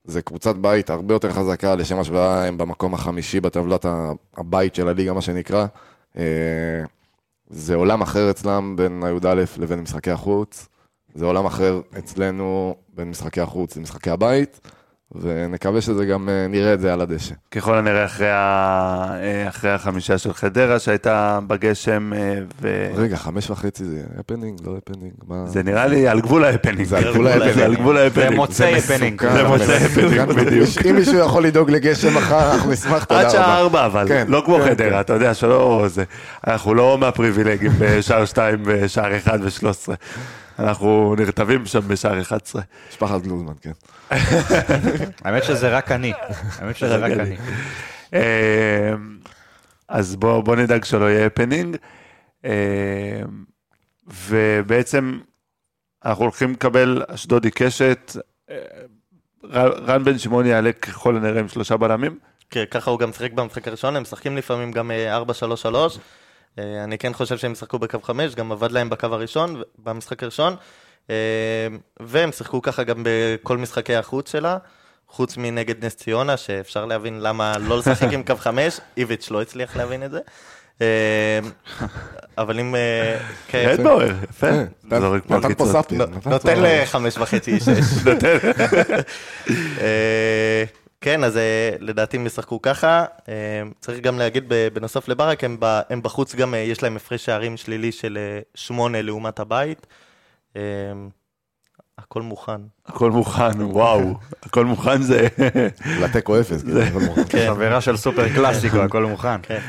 E: זה קבוצת בית הרבה יותר חזקה, לשם השוואה הם במקום החמישי בטבלת הבית של הליגה, מה שנקרא. זה עולם אחר אצלם בין הי"א לבין משחקי החוץ. זה עולם אחר אצלנו בין משחקי החוץ למשחקי הבית, ונקווה שזה גם אה, נראה את זה על הדשא.
A: ככל הנראה אחרי, ה... אה, אחרי החמישה של חדרה שהייתה בגשם, אה, וזה
E: רגע, חמש וחצי זה הפנינג, לא הפנינג? מה?
A: נראה לי על גבול ההפנינג.
E: זה על גבול ההפנינג.
A: זה על גבול ההפנינג.
F: זה מוצאי הפנינג.
A: זה מוצא
E: מסוכן.
A: הפנינג, בדיוק.
E: אם מישהו יכול לדאוג לגשם מחר, אנחנו נשמח, תודה רבה.
A: עד שעה ארבע, אבל
E: כן,
A: לא כמו
E: כן,
A: חדרה,
E: כן.
A: אתה יודע שלא זה. אנחנו לא מהפריבילגים בשער שתיים, בשער אחד ושלוש עשרה. אנחנו נרטבים שם בשער 11.
E: משפחת גלוזמן, כן.
F: האמת שזה רק אני. האמת שזה רק אני.
A: אה, אז בוא, בוא נדאג שלא יהיה הפנינג. אה, ובעצם אנחנו הולכים לקבל אשדודי קשת. אה, ר- רן בן שמעון יעלה ככל הנראה עם שלושה בלמים.
D: כן, ככה הוא גם שיחק במשחק הראשון, הם משחקים לפעמים גם אה, 4-3-3. אה, אני כן חושב שהם ישחקו בקו 5, גם עבד להם בקו הראשון, במשחק הראשון. אה, והם שיחקו ככה גם בכל משחקי החוץ שלה, חוץ מנגד נס ציונה, שאפשר להבין למה לא לשחק עם קו 5, איביץ' לא הצליח להבין את זה. אה, אבל אם... אה, כן,
A: רדבאואר, יפה.
E: כן,
A: זורק פה
E: נתן פה
A: עקיצות.
E: סאפי.
D: נותן לחמש וחצי, שש. כן, אז אה, לדעתי הם ישחקו ככה. אה, צריך גם להגיד, בנוסף לברק, הם בחוץ גם, אה, יש להם הפרש שערים שלילי של שמונה לעומת הבית. הכל מוכן.
A: הכל מוכן, וואו. הכל מוכן זה...
E: לתיקו אפס, כאילו.
D: כן.
F: חברה של סופר קלאסיקו, הכל מוכן.
D: כן.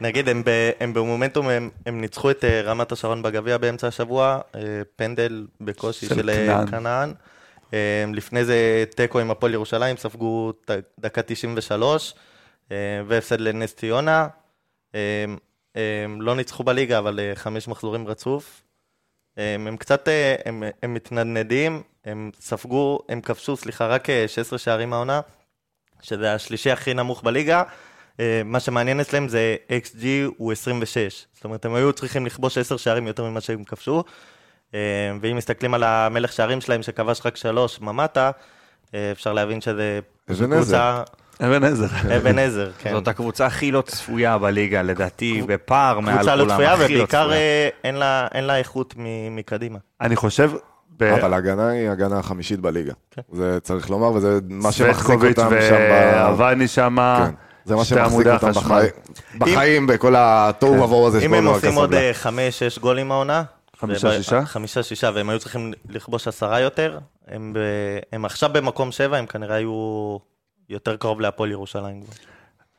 D: נגיד, הם, ב, הם במומנטום, הם, הם ניצחו את רמת השרון בגביע באמצע השבוע, פנדל בקושי
A: של
D: של,
A: כנען.
D: אה, לפני זה תיקו עם הפועל ירושלים, ספגו דקה 93, אה, והפסד לנס ציונה. אה, אה, לא ניצחו בליגה, אבל אה, חמש מחזורים רצוף. אה, הם קצת, אה, הם, הם מתנדנדים, הם ספגו, הם כבשו, סליחה, רק אה, 16 שערים העונה, שזה השלישי הכי נמוך בליגה. אה, מה שמעניין אצלם זה XG הוא 26. זאת אומרת, הם היו צריכים לכבוש 10 שערים יותר ממה שהם כבשו. אה, ואם מסתכלים על המלך שערים שלהם שכבש רק שלוש ממטה, אה, אפשר להבין שזה. קבוצה...
A: אבן עזר.
D: אבן עזר, כן.
F: זאת הקבוצה הכי לא צפויה בליגה, לדעתי, בפער מעל
D: קבוצה לא
F: כולם.
D: צפויה,
F: לא
D: ובעיקר. אה, אין לה- איכות מ- מקדימה.
A: אני חושב... ב-
E: אבל ההגנה היא ההגנה החמישית בליגה.
D: כן.
E: זה צריך לומר, וזה מה שמחזיק אותם שם ב...
A: ואבני שם,
E: כן. זה מה שמחזיק אותם. בחיים, בכל התוהו ובוהו הזה
D: אם הם עושים עוד חמש, שש גולים העונה,
A: חמישה,
D: וב-
A: שישה?
D: חמישה, שישה, והם היו צריכים לכבוש עשרה יותר, הם, ב... הם עכשיו במקום שבע, הם כנראה היו יותר קרוב להפועל ירושלים.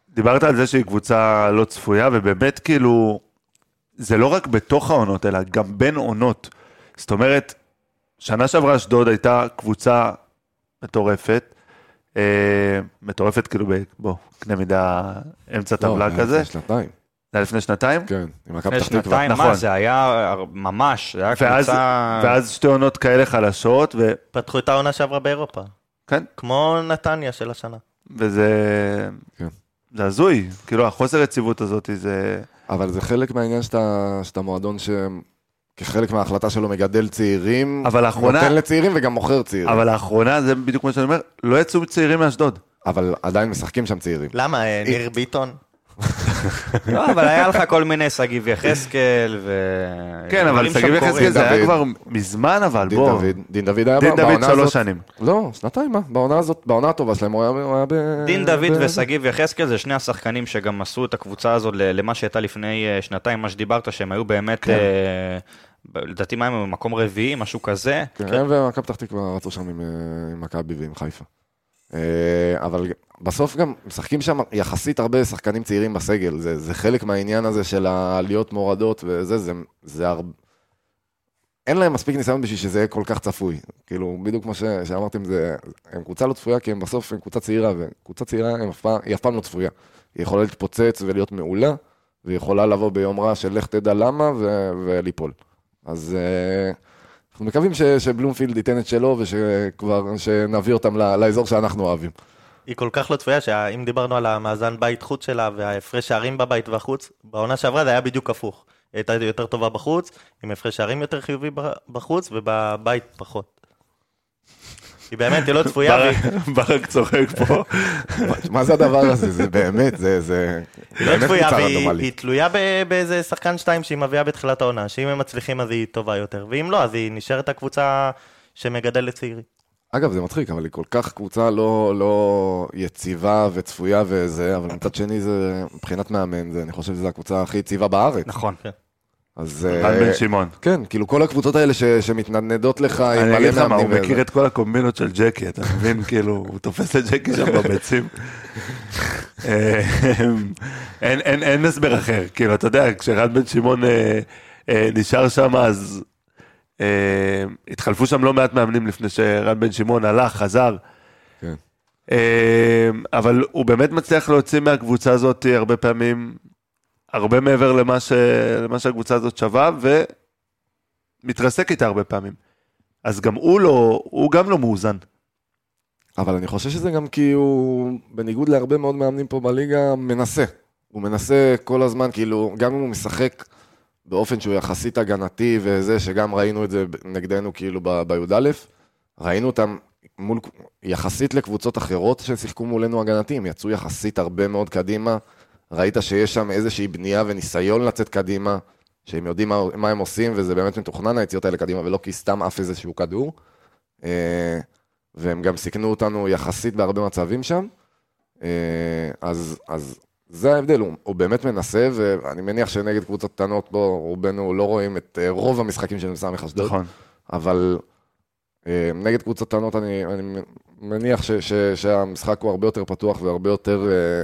A: דיברת על זה שהיא קבוצה לא צפויה, ובאמת כאילו, זה לא רק בתוך העונות, אלא גם בין עונות. זאת אומרת, שנה שעברה אשדוד הייתה קבוצה מטורפת, אה, מטורפת כאילו, ב- בוא, קנה מידה אמצע
E: לא,
A: טבלה
E: היה
A: כזה.
E: לפני שנתיים.
A: זה היה לפני שנתיים?
E: כן, עם מכבי
F: לפני
E: פתח תקווה.
F: שנתיים,
A: נכון.
F: מה זה היה ממש, זה היה קבוצה...
A: ואז שתי עונות כאלה חלשות, וכן,
D: פתחו את העונה שעברה באירופה. כמו נתניה של השנה.
A: וזה...
E: כן.
A: זה הזוי, כאילו החוסר יציבות הזאת זה...
E: אבל זה חלק מהעניין שאתה, שאתה מועדון ש... כחלק מההחלטה שלו מגדל צעירים,
A: אבל לאחרונה-
E: נותן לצעירים וגם מוכר צעירים.
A: אבל לאחרונה, זה בדיוק מה שאני אומר, לא יצאו צעירים מאשדוד.
E: אבל עדיין משחקים שם צעירים.
D: למה, אה, ניר ביטון?
F: לא, אבל היה לך כל מיני שגיב יחזקאל ו...
A: כן, אבל שגיב. יחזקאל זה היה. כבר מזמן, אבל
E: דין
A: בוא.
E: דוד, דין דוד היה
A: דין דוד
E: בעונה
A: שלוש
E: הזאת-
A: שנים.
E: לא, שנתיים, מה? בעונה הזאת, בעונה הטובה שלהם הוא היה, ב...
F: דין דוד ושגיב יחזקאל זה שני השחקנים שגם עשו את הקבוצה הזאת למה שהייתה לפני אה, שנתיים, מה שדיברת, שהם היו באמת,
A: כן.
F: אה, לדעתי מה הם במקום רביעי, משהו כזה.
E: כן, הם ומכבי פתח תקווה רצו שם עם, אה, עם מכבי ועם חיפה. אה, אבל בסוף גם משחקים שם יחסית הרבה שחקנים צעירים בסגל, זה, זה חלק מהעניין הזה של העליות מורדות וזה, זה, זה הרבה... אין להם מספיק ניסיון בשביל שזה יהיה כל כך צפוי. כאילו, בדיוק כמו ש, שאמרתם, זה, הם קבוצה לא צפויה, כי הם בסוף הם קבוצה צעירה, וקבוצה צעירה הם אף פעם, היא אף פעם לא צפויה. היא יכולה להתפוצץ ולהיות מעולה, והיא יכולה לבוא ביום רע של לך תדע למה ו, וליפול. אז אה, אנחנו מקווים ש, שבלומפילד ייתן את שלו, ושכבר, שנביא אותם ל, לאזור שאנחנו אוהבים.
D: היא כל כך לא צפויה, שאם דיברנו על המאזן בית-חוץ שלה וההפרש שערים בבית והחוץ, בעונה שעברה זה היה בדיוק הפוך. היא הייתה יותר טובה בחוץ, עם הפרש שערים יותר חיובי בחוץ, ובבית פחות. היא באמת, היא לא צפויה,
A: ברק- צוחק פה.
E: מה זה הדבר הזה? זה באמת, זה, זה
D: היא לא צפויה, והיא תלויה ב- באיזה שחקן שתיים שהיא מביאה בתחילת העונה, שאם הם מצליחים אז היא טובה יותר, ואם לא, אז היא נשארת הקבוצה שמגדלת צעירים.
E: אגב, זה מצחיק, אבל היא כל כך קבוצה לא, לא יציבה וצפויה וזה, אבל מצד שני זה, מבחינת מאמן, זה, אני חושב שזו הקבוצה הכי יציבה בארץ.
F: נכון.
E: אז...
A: רן
E: אה,
A: בן שמעון.
E: כן, כאילו כל הקבוצות האלה ש, שמתנדנדות לך עם
A: אני אגיד לך
E: מלא
A: מה, הוא
E: מאמנים
A: מכיר. את כל הקומבינות של ג'קי, אתה מבין? כאילו, הוא תופס את ג'קי שם בביצים. אה, אין- אין אין הסבר אחר, כאילו, אתה יודע, כשרן בן שמעון אה, אה, נשאר שם, אז אה, התחלפו שם לא מעט מאמנים לפני שרן בן שמעון הלך, חזר.
E: כן.
A: אה, אבל הוא באמת מצליח להוציא מהקבוצה הזאת הרבה פעמים, הרבה מעבר למה, ש... למה שהקבוצה הזאת שווה, ומתרסק איתה הרבה פעמים. אז גם הוא לא, הוא גם לא מאוזן.
E: אבל אני חושב שזה גם כי הוא, בניגוד להרבה מאוד מאמנים פה בליגה, מנסה. הוא מנסה כל הזמן, כאילו, גם אם הוא משחק באופן שהוא יחסית הגנתי וזה, שגם ראינו את זה נגדנו כאילו בי"א, ראינו אותם מול, יחסית לקבוצות אחרות ששיחקו מולנו הגנתי, הם יצאו יחסית הרבה מאוד קדימה. ראית שיש שם איזושהי בנייה וניסיון לצאת קדימה, שהם יודעים מה, מה הם עושים, וזה באמת מתוכנן היציאות האלה קדימה, ולא כי סתם עף איזשהו כדור. אה, והם גם סיכנו אותנו יחסית בהרבה מצבים שם. אה, אז, אז זה ההבדל, הוא, הוא באמת מנסה, ואני מניח שנגד קבוצות קטנות, בו רובנו לא רואים את אה, רוב המשחקים של סמך אשדוד,
A: נכון.
E: אבל נגד קבוצות קטנות אני, אני מניח ש, ש, שהמשחק הוא הרבה יותר פתוח והרבה יותר אה,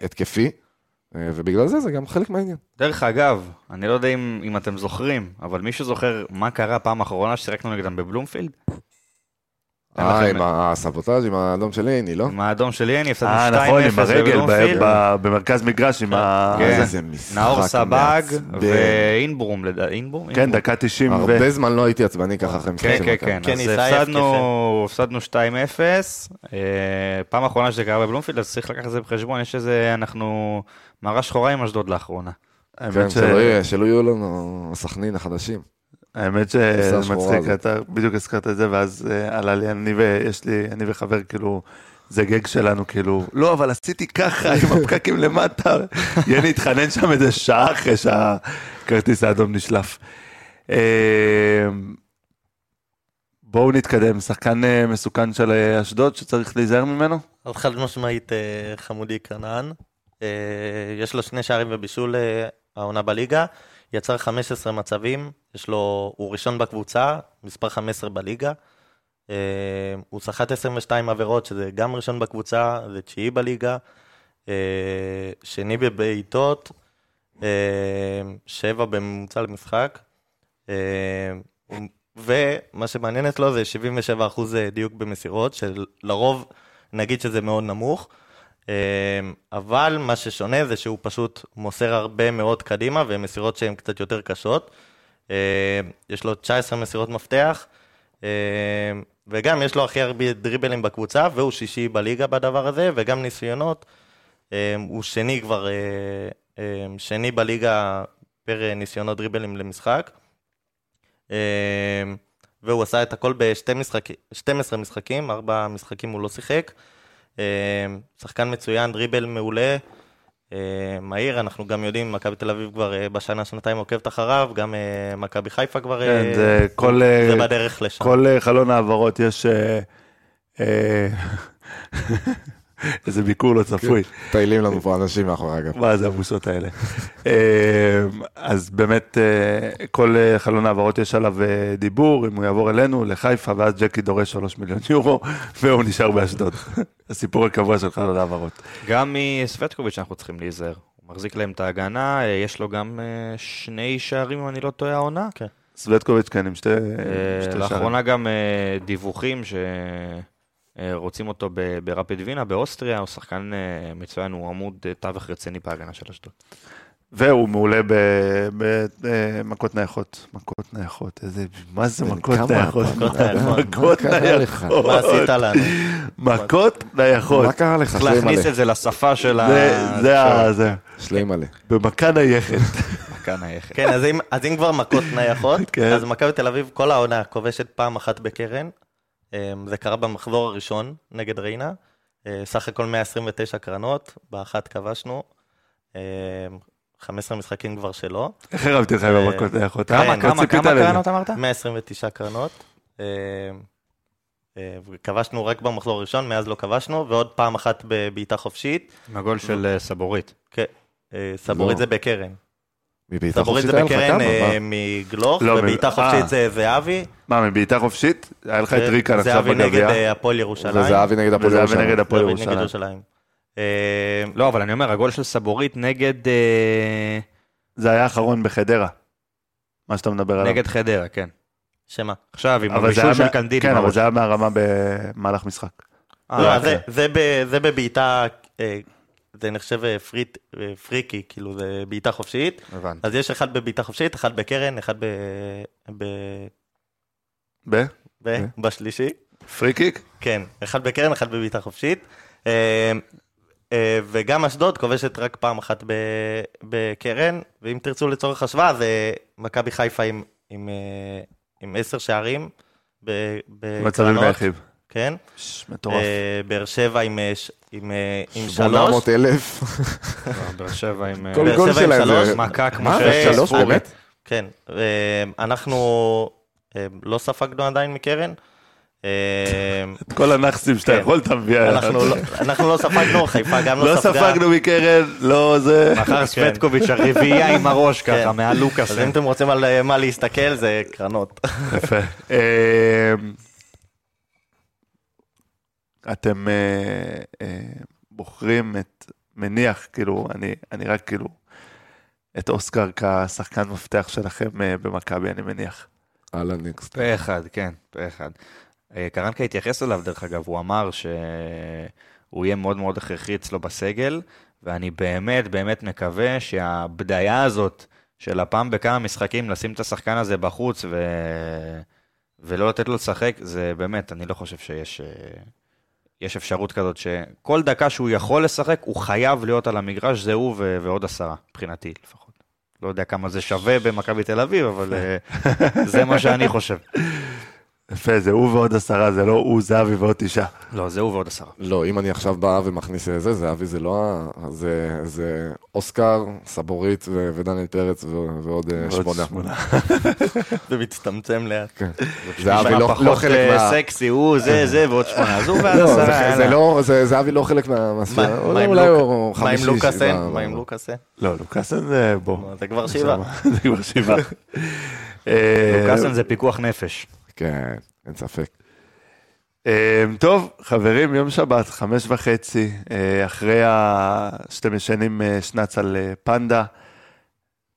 E: התקפי, אה, ובגלל זה זה גם חלק מהעניין.
F: דרך אגב, אני לא יודע אם, אם אתם זוכרים, אבל מישהו זוכר מה קרה פעם אחרונה ששיחקנו נגדם בבלומפילד?
E: אה, עם הסבוטאז' עם האדום של עיני, לא?
F: עם האדום של יני, הפסדנו 2-0
A: אה, נכון, עם הרגל במרכז מגרש, עם ה...
F: כן.
A: זה.
E: איזה משחק
F: נאור סבג. ואינברום, אינברום?
A: כן. דקה 90 ו...
E: הרבה זמן לא הייתי עצבני ככה אחרי משחק
F: כן, כן. כן,
D: כן,
F: אז הפסדנו, הפסדנו 2-0, אה, פעם אחרונה שזה קרה בבלומפילד, אז צריך לקחת את זה בחשבון, יש איזה, אנחנו מערה שחורה עם אשדוד לאחרונה.
E: כן, שלא יהיו לנו הסכנין החדשים.
A: האמת שזה מצחיק. אתה בדיוק הזכרת את זה, ואז אה, עלה לי, אני ויש לי, אני וחבר, כאילו, זה גג שלנו, כאילו, לא, אבל עשיתי ככה עם הפקקים למטה. יני התחנן שם איזה שעה אחרי שהכרטיס האדום נשלף. אה, בואו נתקדם, שחקן אה, מסוכן של אה, אשדוד שצריך להיזהר ממנו?
D: אז חד משמעית חמודי כנען. יש לו שני שערים ובישול העונה בליגה. יצר 15 מצבים, יש לו, הוא ראשון בקבוצה, מספר 15 בליגה. אה, הוא סחט 22 עבירות, שזה גם ראשון בקבוצה, זה תשיעי בליגה. אה, שני בבעיטות, אה, שבע בממוצע למשחק. ומה שמעניין אצלו זה 77% דיוק במסירות, שלרוב נגיד שזה מאוד נמוך. אבל מה ששונה זה שהוא פשוט מוסר הרבה מאוד קדימה, והן מסירות שהן קצת יותר קשות. אה, יש לו 19 מסירות מפתח, אה, וגם יש לו הכי הרבה דריבלים בקבוצה, והוא שישי בליגה בדבר הזה, וגם ניסיונות. הוא שני כבר, אה, שני בליגה פר אה, ניסיונות דריבלים למשחק. והוא עשה את הכל ב-12 משחק, משחקים, ארבע משחקים הוא לא שיחק. אה, שחקן מצוין, דריבל מעולה, אה, מהיר, אנחנו גם יודעים, מכבי תל אביב כבר אה, בשנה, שנתיים עוקבת אחריו, גם אה, מכבי חיפה כבר...
A: כן,
D: אה,
A: זה כל...
D: זה בדרך לשם.
A: כל חלון העברות יש... איזה ביקור לא צפוי.
E: מטיילים לנו פה אנשים מאחורי אגב.
A: מה זה הבושות האלה? אה, אז באמת, אה, כל אה, חלון העברות יש עליו אה, דיבור, אם הוא יעבור אלינו, לחיפה, ואז ג'קי דורש 3 מיליון יורו, והוא נשאר באשדוד. הסיפור הקבוע של חלון העברות.
F: גם מסווטקוביץ' אנחנו צריכים להיזהר. הוא מחזיק להם את ההגנה, יש לו גם שני שערים, אם אני לא טועה, העונה.
D: כן.
A: סווטקוביץ' כאן עם שתי שערים.
F: לאחרונה גם דיווחים שרוצים אותו ב- ברפיד וינה באוסטריה, הוא שחקן אה, מצוין, הוא עמוד אה, תווך רציני בהגנה של אשדוד.
A: והוא מעולה במכות נייחות. מכות נייחות, איזה, מה זה מכות נייחות?
D: מכות נייחות.
A: מכות
E: מה
D: עשית לנו?
A: מכות נייחות.
E: מה קרה לך?
F: צריך להכניס. את זה לשפה של ה...
A: זה- זה ה... זה.
E: שלי מלא.
A: במכה נייחת.
D: כן, אז אם, אז אם כבר מכות נייחות,
A: כן.
D: אז מכבי תל אביב כל העונה כובשת פעם אחת בקרן. אמ, זה קרה במחזור הראשון נגד ריינה. אה, סך הכל 129 קרנות, באחת כבשנו. אמ, 15 משחקים כבר שלו.
A: איך הרמתי לך עם
D: אה,
A: המכות?
D: כמה-
A: אה?
F: כמה,
A: לא
F: כמה. קרנות אמרת?
D: 129 קרנות. אמ, וכבשנו רק במחזור הראשון, מאז לא כבשנו, ועוד פעם אחת בבעיטה חופשית.
F: עם הגול של סבורית.
D: כן, סבורית
E: לא.
D: זה בקרן.
E: מבעיטה חופשית היה לך
D: בקרן
E: כמה?
D: אה,
E: מה?
D: מגלוך,
A: לא,
D: ובעיטה חופשית
A: אה.
D: זה זהבי.
A: מה, מבעיטה חופשית? היה לך את ריקן עכשיו
D: זהבי נגד
A: בגביע.
D: אה, הפועל ירושלים.
E: וזהבי נגד הפועל
A: וזהבי
E: ירושלים.
A: נגד הפועל
D: זהבי נגד
A: ירושלים.
D: ירושלים. אה,
F: לא, אבל אני אומר, הגול של סבורית נגד...
A: זה היה האחרון בחדרה. מה שאתה מדבר עליו.
F: נגד חדרה, כן.
D: שמה?
F: עכשיו, עם
A: אבל זה
F: הבישול של קנדיל.
A: כן, אבל. זה היה מהרמה במהלך משחק.
F: אה,
D: לא,
F: אוקיי.
D: זה- זה ב- זה בבעיטה, זה נחשב אה, פריט- אה, פריקי, כאילו זה בעיטה חופשית.
F: הבנתי.
D: אז יש אחד בבעיטה חופשית, אחד בקרן, אחד ב- ב-
A: ב?
D: ב- בשלישי.
A: פרי קיק?
D: כן, אחד בקרן, אחד בבעיטה חופשית. אה, וגם אשדוד כובשת רק פעם אחת בקרן, ואם תרצו לצורך השוואה, זה מכבי חיפה עם- עם עם עשר שערים ב-
A: מצבים.
D: כן.
A: ש- מטורף.
D: אה, באר שבע עם אה, ש- עם אה, עם שלוש.
E: 800 אלף.
F: לא, באר שבע עם...
E: כל
D: באר
E: גול
D: שבע עם
E: שלהם
D: שלוש,
E: זה...
F: מכה כמו
E: מה?
F: ש-
E: שלוש. באמת?
D: כן. אנחנו לא ספגנו עדיין מקרן.
A: את כל הנכסים שאתה
D: כן.
A: יכול.
D: אנחנו לא- אנחנו לא ספגנו, חיפה גם
A: לא
D: לא ספגה.
A: ספגנו מקרן, לא זה.
F: מחר סווטקוביץ' הרביעייה עם הראש
D: כן.
F: ככה, מהלוקאס.
D: אז אם אתם רוצים על מה להסתכל, זה קרנות.
A: יפה. אתם אה, אה, בוחרים את, מניח, כאילו, אני, אני רק כאילו, את אוסקר כשחקן מפתח שלכם אה, במכבי, אני מניח.
E: אהלן ניקסט.
F: פה אחד, כן, פה אחד. אה, קרנקה התייחס אליו, דרך אגב, הוא אמר שהוא יהיה מאוד מאוד הכרחי אצלו בסגל, ואני באמת באמת מקווה שהבדיה הזאת של הפעם בכמה משחקים לשים את השחקן הזה בחוץ ו... ולא לתת לו לשחק, זה באמת, אני לא חושב שיש אה, יש אפשרות כזאת שכל דקה שהוא יכול לשחק, הוא חייב להיות על המגרש, זה הוא ו... ועוד עשרה, מבחינתי לפחות. לא יודע כמה זה שווה במכבי תל אביב, אבל אה, זה מה שאני חושב.
A: יפה, זה הוא ועוד עשרה, זה לא הוא, זהבי ועוד תשעה.
F: לא, זה הוא ועוד עשרה.
E: לא, אם אני עכשיו בא ומכניס זה, זה אבי, זה לא ה... זה, זה אוסקר, סבורית ו- ודניאל פרץ ו- ועוד אה,
A: ועוד
E: שמונה.
A: שמונה.
D: זה מצטמצם לאט.
E: כן. זה אבי לא, לא חלק
F: אה,
E: מה...
F: סקסי, הוא זה זה ועוד שמונה, אז הוא ועד
E: לא,
F: עשרה,
E: זה, זה. לא, זה, זה אבי לא חלק מה... מהספירה.
D: מה-
E: אולי, הוא
D: מה עם
E: חמישי,
D: לוקאסן? מה עם לוקאסן?
A: לא, לוקאסן זה בוא.
D: זה כבר שבעה.
A: זה כבר שבעה. אה,
F: לוקאסן זה פיקוח נפש.
E: כן, אין ספק.
A: אה, טוב, חברים, יום שבת, חמש וחצי, אה, אחרי ה... שאתם ישנים אה, שנץ על פנדה,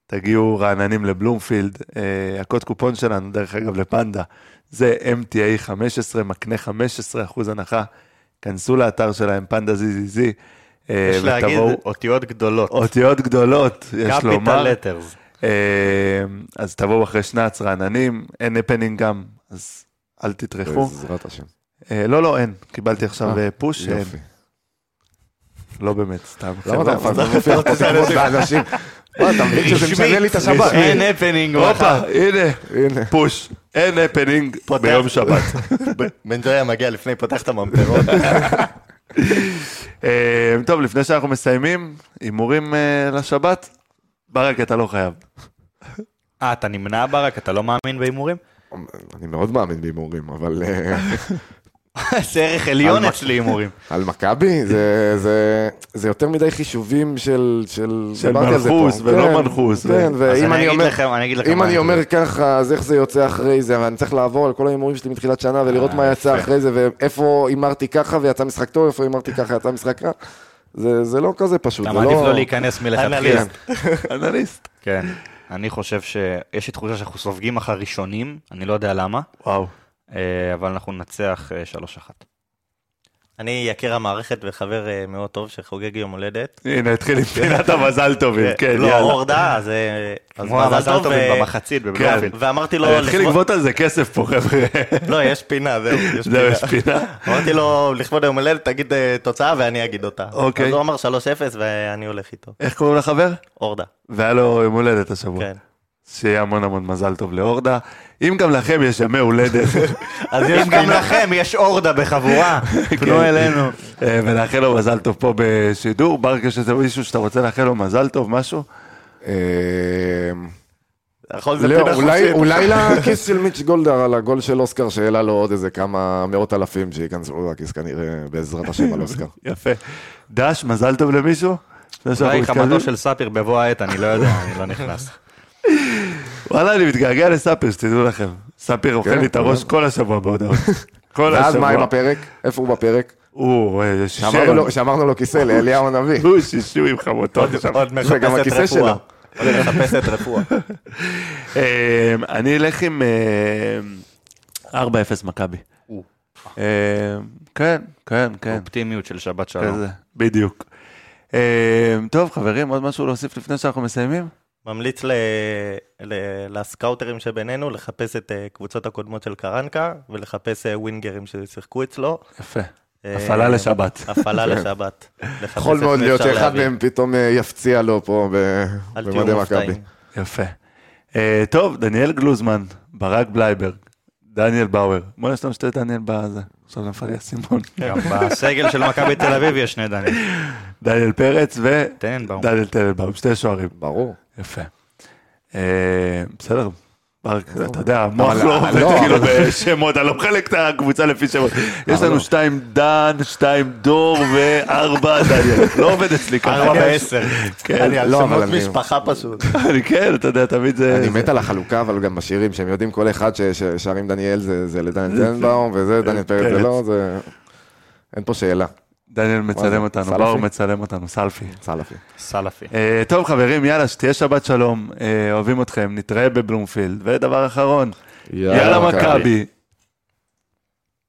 A: תגיעו רעננים לבלומפילד. הקוד קופון שלנו, דרך אגב, לפנדה, זה MTA 15, מקנה 15 אחוז הנחה. כנסו לאתר שלהם, פנדה ZZZ,
F: יש להגיד אותיות גדולות.
A: אותיות גדולות, יש לומר.
F: letters.
A: אה, אז תבואו אחרי שנץ רעננים, אין הפנינג גם, אז אל תטרחו.
E: בעזרת השם.
A: אה, לא, לא, אין. קיבלתי עכשיו
E: אה,
A: אה, פוש.
E: יופי.
A: לא באמת, סתם.
E: למה אתה מפתח תקוות באנשים? מה, אתה מבין שזה משנה לי את השבת?
F: אין הפנינג.
A: הופה, הנה,
E: הנה.
A: פוש. אין הפנינג ביום שבת.
D: בן ג'ויה מגיע לפני, פותח את
A: הממטרות. טוב, לפני שאנחנו מסיימים, הימורים לשבת? ברק, אתה לא חייב.
F: אה, אתה נמנע ברק? אתה לא מאמין בהימורים?
E: אני מאוד מאמין בהימורים, אבל אה,
F: זה ערך עליון
E: על
F: אצלי הימורים.
E: על מכבי זה- זה זה יותר מדי חישובים של... של.
A: מנחוס ולא
E: כן,
A: מנחוס.
E: כן, ואם
F: אני
E: אני אומר...
F: לכם, אני אגיד לכם
E: אם אני. אומר ככה, אז איך זה יוצא אחרי זה, ואני צריך לעבור על כל ההימורים שלי מתחילת שנה ולראות
F: אה,
E: מה יצא אחרי זה, ואיפה הימרתי ככה ויצא משחק טוב, איפה הימרתי ככה יצא משחק רע. זה זה לא כזה פשוט,
F: אתה
E: זה
F: מעדיף
E: לא...
F: לא להיכנס מלכתחילה.
D: אנליסט.
A: אנליסט.
F: כן. אני חושב שיש לי תחושה שאנחנו סופגים אחר ראשונים, אני לא יודע למה,
A: וואו.
F: אה, אבל אנחנו ננצח אה, 3-1.
D: אני יקיר המערכת וחבר אה, מאוד טוב שחוגג יום הולדת.
A: הנה, התחיל עם פינת המזל טובים, כן,
D: לא,
A: יאללה.
D: אז אה, אז
F: כמו המזל טוב
D: ו-
F: במחצית
A: כן.
F: בבלומפילד.
D: ואמרתי לו,
A: אני אתחיל
D: לכבוד-
A: לגבות על זה כסף פה, חבר'ה.
D: לא, יש פינה, זהו, יש
A: זהו, יש
D: פינה. אמרתי לו, לכבוד היום הולדת, תגיד אה, תוצאה ואני אגיד אותה.
A: אוקיי.
D: אז הוא אמר 3-0 ואני הולך איתו.
A: איך קוראים לחבר?
D: אורדה,
A: והיה לו יום הולדת השבוע.
D: כן.
A: שיהיה המון המון מזל טוב לאורדה. אם גם לכם יש ימי הולדת,
D: אז
F: אם גם. לכם יש אורדה בחבורה, פנו
A: כן.
F: אלינו.
A: אה, ונאחל לו מזל טוב פה בשידור. ברק, יש איזה מישהו שאתה רוצה לאחל לו מזל טוב, משהו?
E: אה,
D: זה
E: לא,
D: פינה
E: אולי-
D: חופשית.
E: אולי לכיס של מיץ' גולדהר על הגול של אוסקר, שהעלה לו עוד איזה כמה מאות אלפים שייכנסו לכיס כנראה, בעזרת השם על אוסקר.
A: יפה. דש, מזל טוב למישהו?
F: אולי חמתו? של ספיר בבוא העת, אני לא יודע, אני לא נכנס.
A: וואלה, אני מתגעגע לספיר, שתדעו לכם. ספיר אוכל
E: כן,
A: לי את הראש
E: כן.
A: כל השבוע בהודעות. כל
E: ואז מה עם
A: השבוע.
E: הפרק? איפה הוא בפרק?
A: הוא אה,
E: שאמרנו
A: שישר.
E: לו- שאמרנו לו כיסא לאליהו הנביא.
A: הוא שישו עם חמותות שם.
D: עוד
E: זה גם
D: מחפשת
E: הכיסא שלו.
D: רפואה. עוד מחפשת רפואה.
A: אה, אני אלך עם אה, 4-0 מכבי. אה, כן, כן, כן.
F: אופטימיות של שבת שלום.
A: בדיוק. אה, טוב, חברים, עוד משהו להוסיף לפני שאנחנו מסיימים?
D: ממליץ ל... ל... לסקאוטרים שבינינו לחפש את אה, קבוצות הקודמות של קרנקה ולחפש אה, ווינגרים ששיחקו אצלו.
A: יפה.
D: אה,
A: הפעלה לשבת.
D: הפעלה לשבת. לחפש
E: יכול מאוד להיות שאחד. מהם פתאום יפציע לו פה ב-
D: אל תהיו
E: במדי
D: מופתעים.
E: מכבי.
A: יפה. טוב, דניאל גלוזמן, ברק בלייברג, דניאל באואר. בוא יש לנו שתי דניאל בזה. עכשיו נפל לי האסימון.
F: גם בסגל של מכבי תל אביב יש שני דנים.
A: דניאל פרץ. ודניאל טננבאום, שתי שוערים.
E: ברור.
A: יפה. אה, בסדר. אתה יודע, המוח לא עובד
E: לא,
A: כאילו בשמות, אני לא מחלק את הקבוצה לפי שמות. יש לנו
E: לא.
A: שתיים דן, שתיים דור וארבע דניאל. לא עובד אצלי ככה.
D: ארבע בעשר.
A: כן,
D: אני על
E: לא,
D: שמות משפחה פשוט.
A: אני כן, אתה יודע, תמיד זה...
E: אני מת על החלוקה, אבל גם בשירים, שהם יודעים כל אחד ש- ששרים דניאל זה זה לדניאל טננבאום, וזה דניאל פרץ זה. לא, זה... אין פה שאלה.
A: דניאל מצלם? אותנו? באור מצלם אותנו, סלפי.
E: סלפי.
F: סלפי.
A: אה, טוב חברים, יאללה, שתהיה שבת שלום, אה, אוהבים אתכם, נתראה בבלומפילד. ודבר אחרון, יאללה מכבי.